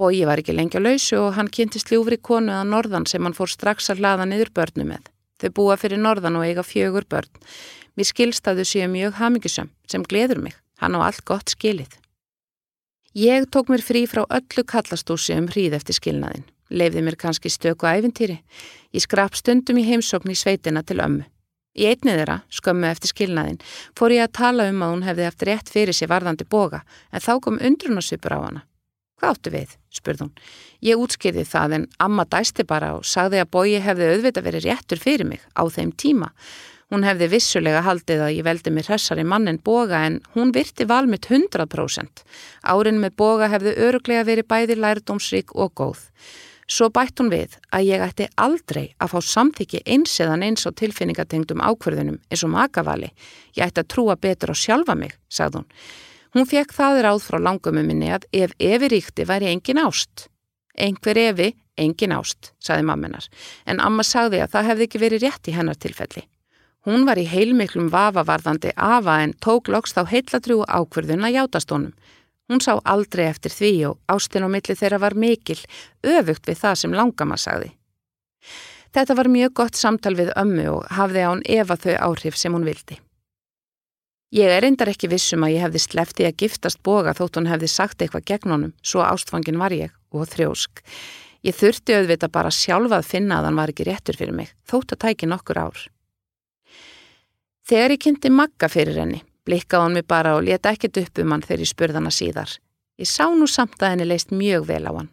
Bói var ekki lengja lausu og hann kynntist ljúfri konu að norðan sem hann fór strax að hlaða niður börnu með. Þau búa fyrir norðan og eiga fjögur börn. Mér skilst að þau séu mjög hamingisam sem gleður mig. Hann á allt gott skilið. Ég tók mér frí frá öllu kallastúsi um hríð eftir skilnaðin. Leifði mér kannski stöku æfintýri. Ég skrap stundum í heimsókn í sveitina til ömmu. Í einni þeirra, skömmu eftir skilnaðin, fór ég að tala um að hún hefði eftir rétt fyrir sér varðandi boga en þá kom undrunarsupur á hana. Hvað áttu við? spurð hún. Ég útskýrði það en amma dæsti bara og sagði að bogi hefði auðvitað verið réttur fyrir mig á þeim tíma. Hún hefði vissulega haldið að ég veldi mér hressari mann en boga en hún virti val mitt 100%. Árin með boga hefði öruglega verið bæði lærdómsrík og góð. Svo bætt hún við að ég ætti aldrei að fá samþyggi eins eðan eins á tilfinningatengdum ákverðunum eins og makavali. Ég ætti að trúa betur á sjálfa mig, sagði hún. Hún fekk það ráð frá langumum minni að ef evi ríkti væri engin ást. Engver evi, engin ást, sagði mamminar. En amma sagði að það hefði ekki verið rétt í hennar tilfelli. Hún var í heilmiklum vafavarðandi afa en tók loks þá heitladrjú ákverðun að játast honum. Hún sá aldrei eftir því og ástin á milli þeirra var mikil, öfugt við það sem langama sagði. Þetta var mjög gott samtal við ömmu og hafði án Eva þau áhrif sem hún vildi. Ég er endar ekki vissum að ég hefði slefti að giftast boga þótt hún hefði sagt eitthvað gegn honum, svo ástfangin var ég og þrjósk. Ég þurfti auðvita bara sjálfa að finna að hann var ekki réttur fyrir mig, þótt að tæki nokkur ár. Þegar ég kynnti magga fyrir henni, Blikkaði hann mig bara og leta ekkert upp um hann þegar ég spurði hana síðar. Ég sá nú samt að henni leist mjög vel á hann.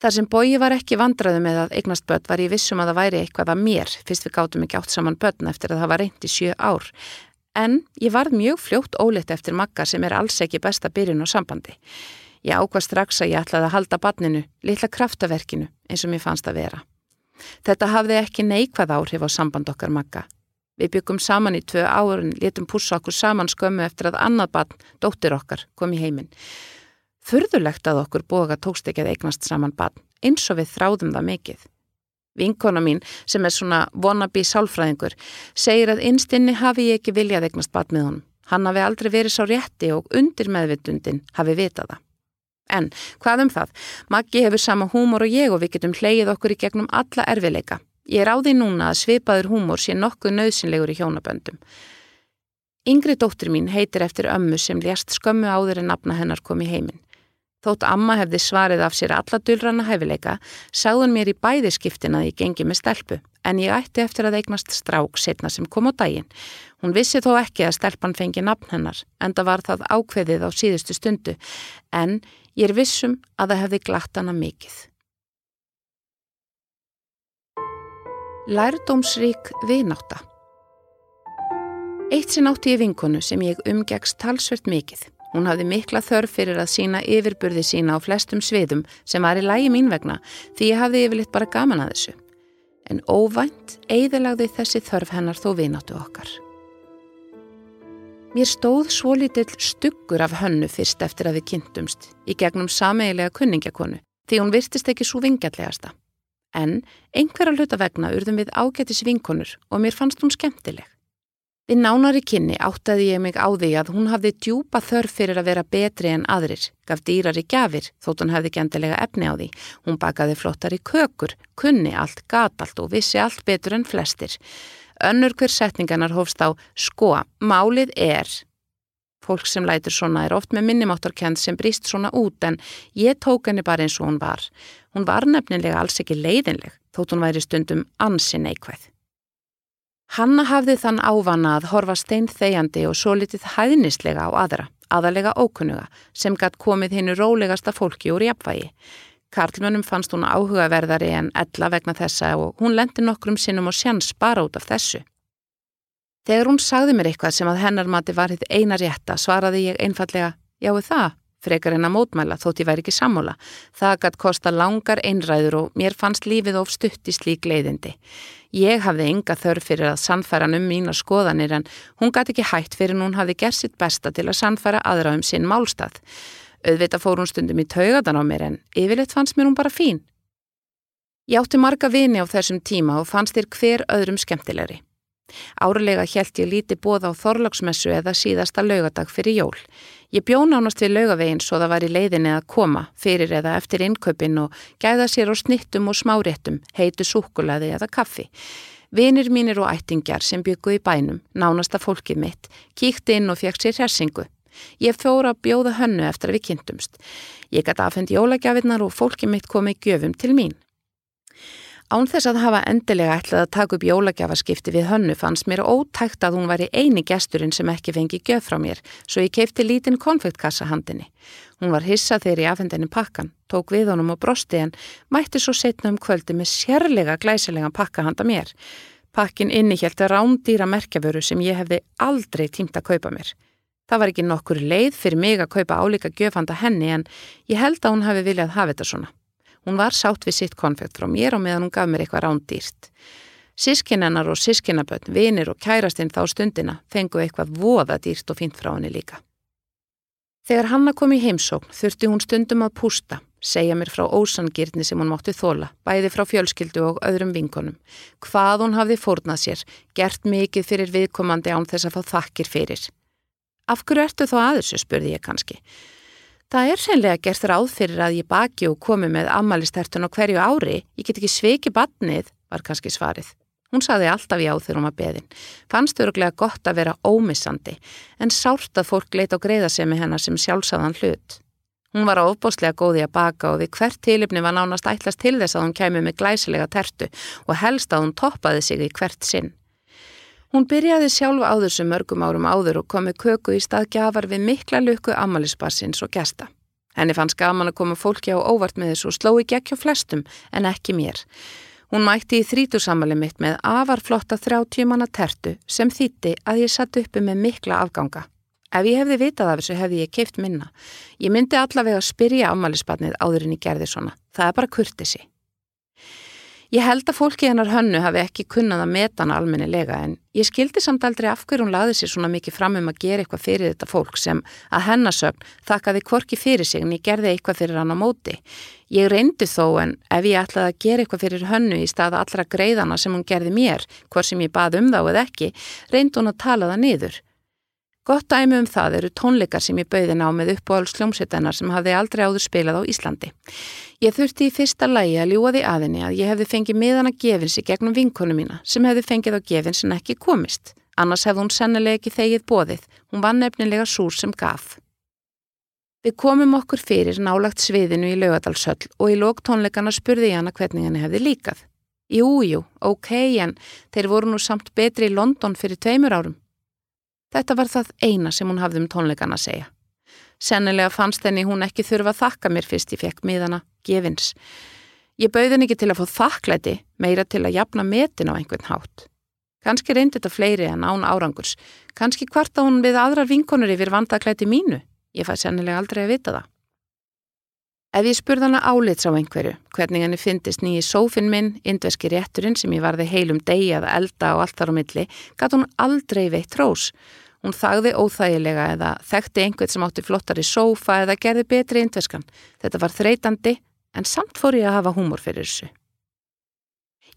Þar sem bói var ekki vandraðu með að eignast börn var ég vissum að það væri eitthvað að mér fyrst við gáttum ekki átt saman börn eftir að það var reynd í sjö ár. En ég varð mjög fljótt ólitt eftir makka sem er alls ekki besta byrjun og sambandi. Ég ákvað strax að ég ætlaði að halda barninu, litla kraftaverkinu eins og mér fannst að vera. Þetta hafði ekki neikvað áhrif á samband okkar makka Við byggum saman í tvö árin, letum pússa okkur saman skömmu eftir að annað barn, dóttir okkar, kom í heiminn. Furðulegt að okkur boga tókst ekki að eignast saman barn, eins og við þráðum það mikið. Vinkona mín, sem er svona wannabe sálfræðingur, segir að einstinni hafi ég ekki viljað eignast barn með honum. Hann hafi aldrei verið sá rétti og undir meðvitundin hafi vitað það. En hvað um það? Maggi hefur sama húmor og ég og við getum hleyið okkur í gegnum alla erfileika. Ég því núna að svipaður húmor sé nokkuð nöðsynlegur í hjónaböndum. Yngri dóttir mín heitir eftir ömmu sem lést skömmu áður en nafna hennar kom í heiminn. Þótt amma hefði svarið af sér alla dulrana hæfileika, sagðun mér í bæði skiptin að ég gengi með stelpu, en ég ætti eftir að eignast strák setna sem kom á daginn. Hún vissi þó ekki að stelpan fengi nafn hennar, en það var það ákveðið á síðustu stundu, en ég er vissum að það hefði glatt hana mikið. Lærdómsrík viðnáta Eitt sinn átti ég vinkonu sem ég umgegst talsvert mikið. Hún hafði mikla þörf fyrir að sína yfirburði sína á flestum sviðum sem var í lægi mín vegna því ég hafði yfirleitt bara gaman að þessu. En óvænt eigðilagði þessi þörf hennar þó viðnáttu okkar. Mér stóð svo lítill stuggur af hönnu fyrst eftir að við kynntumst í gegnum sameigilega kunningakonu því hún virtist ekki svo vingjallegasta en einhverja hluta vegna urðum við ágætis vinkonur og mér fannst hún skemmtileg. Við nánari kynni áttaði ég mig á því að hún hafði djúpa þörf fyrir að vera betri en aðrir, gaf dýrar í gafir þótt hún hefði gendilega efni á því. Hún bakaði flottar í kökur, kunni allt, gatalt og vissi allt betur en flestir. Önnur hver setninganar hófst á sko, málið er. Fólk sem lætur svona er oft með minnumáttarkend sem brýst svona út en ég tók henni bara eins og hún var. Hún var nefnilega alls ekki leiðinleg þótt hún væri stundum ansi neikvæð. Hanna hafði þann ávana að horfa stein þegjandi og svo litið hæðnislega á aðra, aðalega ókunnuga, sem gatt komið hinnu rólegasta fólki úr jafnvægi. Karlmönnum fannst hún áhugaverðari en ella vegna þessa og hún lendi nokkrum sinnum og sjans bara út af þessu. Þegar hún sagði mér eitthvað sem að hennar mati var hitt eina rétta svaraði ég einfallega, jáu það, frekar en að mótmæla þótt ég væri ekki sammála. Það gætt kosta langar einræður og mér fannst lífið of stutt í slík leiðindi. Ég hafði enga þörf fyrir að sannfæra um mína skoðanir en hún gæti ekki hægt fyrir hún hafði gert sitt besta til að sannfæra aðra um sinn málstað. Auðvita fór hún stundum í taugadan á mér en yfirleitt fannst mér hún bara fín. Ég átti marga vini á þessum tíma og fannst þér hver öðrum skemmtilegri. Árlega hjælt ég líti bóð á Þorlagsmessu eða síðasta laugadag fyrir jól. Ég bjó nánast við laugaveginn svo það var í leiðinni að koma fyrir eða eftir innkaupin og gæða sér á snittum og smáréttum, heitu súkulaði eða kaffi. Vinir mínir og ættingjar sem byggu í bænum, nánasta fólkið mitt, kíkti inn og fekk sér hersingu. Ég fóra að bjóða hönnu eftir að við kynntumst. Ég gæti aðfendi jólagjafinnar og fólkið mitt komið gjöfum til mín. Án þess að hafa endilega ætlað að taka upp jólagjafaskipti við hönnu fannst mér ótækt að hún væri eini gesturinn sem ekki fengi gjöf frá mér, svo ég keipti lítinn konfektkassa handinni. Hún var hissa þegar ég afhendinni pakkan, tók við honum og brosti en mætti svo setna um kvöldi með sérlega glæsilega pakka handa mér. Pakkin innihjælt að rándýra merkjavöru sem ég hefði aldrei tímt að kaupa mér. Það var ekki nokkur leið fyrir mig að kaupa álíka gjöf handa henni en ég held að hún hafi viljað hafa þetta svona. Hún var sátt við sitt konfekt frá mér og meðan hún gaf mér eitthvað rándýrt. Sískinennar og sískinaböld, vinir og kærastinn þá stundina fengu eitthvað voða dýrt og fint frá henni líka. Þegar Hanna kom í heimsókn þurfti hún stundum að pústa, segja mér frá ósangirni sem hún mátti þóla, bæði frá fjölskyldu og öðrum vinkonum, hvað hún hafði fórnað sér, gert mikið fyrir viðkomandi án þess að fá þakkir fyrir. Af hverju ertu þá aðursu, spurði ég kannski. Það er senlega gert ráð fyrir að ég baki og komi með ammalistertun á hverju ári. Ég get ekki sveiki badnið, var kannski svarið. Hún saði alltaf já þegar hún var beðin. Fannst öruglega gott að vera ómissandi, en sárt að fólk leita á greiðasemi hennar sem sjálfsagðan hlut. Hún var ofbóslega góði að baka og við hvert tilipni var nánast ætlast til þess að hún kæmi með glæsilega tertu og helst að hún toppaði sig í hvert sinn. Hún byrjaði sjálf áður sem mörgum árum áður og komi köku í stað gjafar við mikla lukku ammaliðsbarsins og gesta. Henni fannst gaman að koma fólki á óvart með þessu og sló í gegn hjá flestum en ekki mér. Hún mætti í þrítusamali mitt með afarflotta þrjáttímanna tertu sem þýtti að ég satt uppi með mikla afganga. Ef ég hefði vitað af þessu hefði ég keift minna. Ég myndi allavega að spyrja ammaliðsbarnið áður en ég gerði svona. Það er bara kurtisi. Ég held að fólki hennar hönnu hafi ekki kunnað að meta hana almennilega en ég skildi samt aldrei af hverju hún laði sér svona mikið fram um að gera eitthvað fyrir þetta fólk sem að hennasögn þakkaði kvorki fyrir sig en ég gerði eitthvað fyrir hann á móti. Ég reyndi þó en ef ég ætlaði að gera eitthvað fyrir hönnu í staða allra greiðana sem hún gerði mér, hvort sem ég bað um þá eða ekki, reyndi hún að tala það niður. Gott dæmi um það eru tónleikar sem ég bauði ná með uppáhald sljómsettenar sem hafði aldrei áður spilað á Íslandi. Ég þurfti í fyrsta lægi að ljúa því aðinni að ég hefði fengið miðan að gefins í gegnum vinkonu mína sem hefði fengið á gefins en ekki komist. Annars hefði hún sennilega ekki þegið bóðið. Hún var nefnilega súr sem gaf. Við komum okkur fyrir nálagt sviðinu í laugadalshöll og í lók tónleikana spurði ég hana hvernig henni hefði líkað. Jújú, ok, en þeir voru nú samt betri í London fyrir tveimur árum. Þetta var það eina sem hún hafði um tónleikana að segja. Sennilega fannst henni hún ekki þurfa að þakka mér fyrst ég fekk miðana, gefins. Ég bauði henni ekki til að fá þakklæti, meira til að jafna metin á einhvern hátt. Kanski reyndi þetta fleiri en án árangurs. Kanski kvarta hún við aðrar vinkonur yfir vandaklæti mínu. Ég fæ sennilega aldrei að vita það. Ef ég spurð hana álits á einhverju, hvernig henni fyndist nýji sófinn minn, indveski rétturinn sem ég varði heilum degi að elda og allt þar á milli, gatt hún aldrei veitt rós. Hún þagði óþægilega eða þekkti einhvern sem átti flottari sófa eða gerði betri indveskan. Þetta var þreytandi en samt fór ég að hafa húmor fyrir þessu.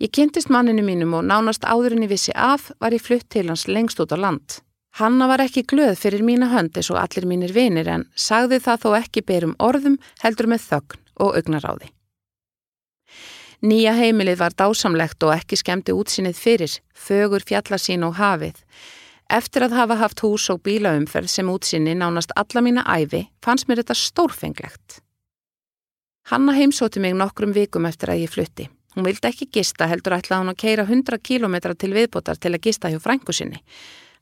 Ég kynntist manninu mínum og nánast áðurinn í vissi af var ég flutt til hans lengst út á land. Hanna var ekki glöð fyrir mína hönd eins og allir mínir vinir en sagði það þó ekki berum orðum heldur með þögn og augnaráði. Nýja heimilið var dásamlegt og ekki skemmti útsýnið fyrir, fögur fjallasín og hafið. Eftir að hafa haft hús og bílaumferð sem útsýni nánast alla mína æfi fannst mér þetta stórfenglegt. Hanna heimsóti mig nokkrum vikum eftir að ég flutti. Hún vildi ekki gista heldur ætlaði hún að keira 100 km til viðbótar til að gista hjá frængu sinni.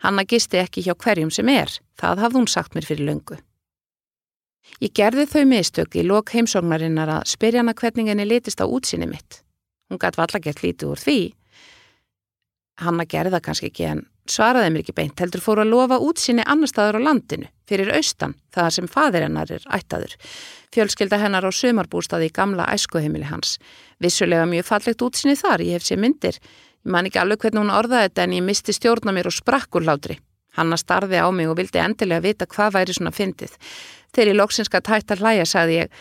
Hanna gisti ekki hjá hverjum sem er, það hafði hún sagt mér fyrir löngu. Ég gerði þau mistök í lok heimsóknarinnar að spyrja hana hvernig henni litist á útsinni mitt. Hún gæti valla gert lítið úr því. Hanna gerði það kannski ekki en svaraði mér ekki beint, heldur fóru að lofa útsinni annar staður á landinu, fyrir austan, það sem fadir hennar er ættaður. Fjölskylda hennar á sömarbústaði í gamla æskuheimili hans. Vissulega mjög fallegt útsinni þar, ég hef sér myndir. Ég man ekki alveg hvernig hún orðaði þetta en ég misti stjórna mér og sprakkur hlátri. Hanna starði á mig og vildi endilega vita hvað væri svona fyndið. Þegar ég lóksinska tætt að hlæja sagði ég,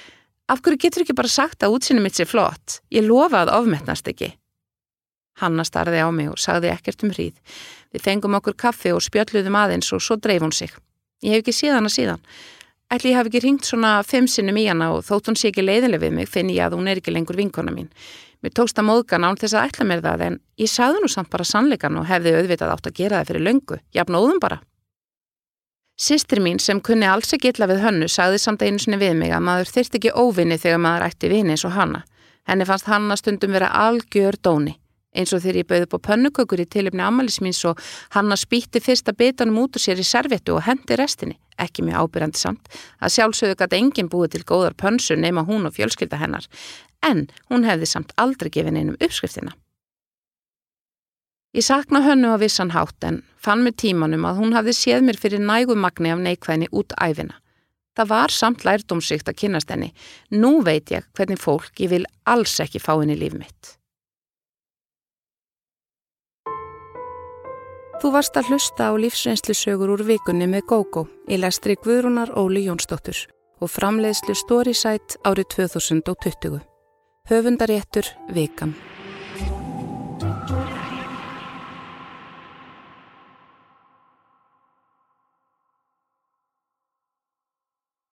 af hverju getur ekki bara sagt að útsinni mitt sé flott? Ég lofa að ofmetnast ekki. Hanna starði á mig og sagði ekkert um hríð. Við fengum okkur kaffi og spjöldluðum aðeins og svo dreif hún sig. Ég hef ekki síðan hana síðan. Ætli ég haf ekki ringt svona fimm sinnum í hana og þótt hún sé ekki leiðileg við mig finn ég að hún er ekki lengur vinkona mín. Mér tókst að móðgan án þess að ætla mér það en ég sagði nú samt bara sannleikan og hefði auðvitað átt að gera það fyrir löngu. Jafn óðum bara. Sistir mín sem kunni alls ekki illa við hönnu sagði samt einu sinni við mig að maður þyrst ekki óvinni þegar maður ætti vini eins og hanna. Henni fannst hanna stundum vera algjör dóni eins og þegar ég bauði upp á pönnukökur í tilöfni ammælis mín svo hann að spýtti fyrsta betanum út úr sér í servettu og hendi restinni, ekki mjög ábyrjandi samt, að sjálfsögðu gæti enginn búið til góðar pönsu nema hún og fjölskylda hennar, en hún hefði samt aldrei gefið neinum uppskriftina. Ég sakna hönnu á vissan hátt en fann með tímanum að hún hafði séð mér fyrir nægumagni af neikvæðni út æfina. Það var samt lærdómsvíkt að kynast henni. Nú veit ég hvernig fólk ég vil alls ekki fá henni líf mitt. Þú varst að hlusta á lífsreynslusögur úr vikunni með GóGó í lestri Guðrúnar Óli Jónsdóttur og framleiðslu Storysight árið 2020. Höfundaréttur Vikan.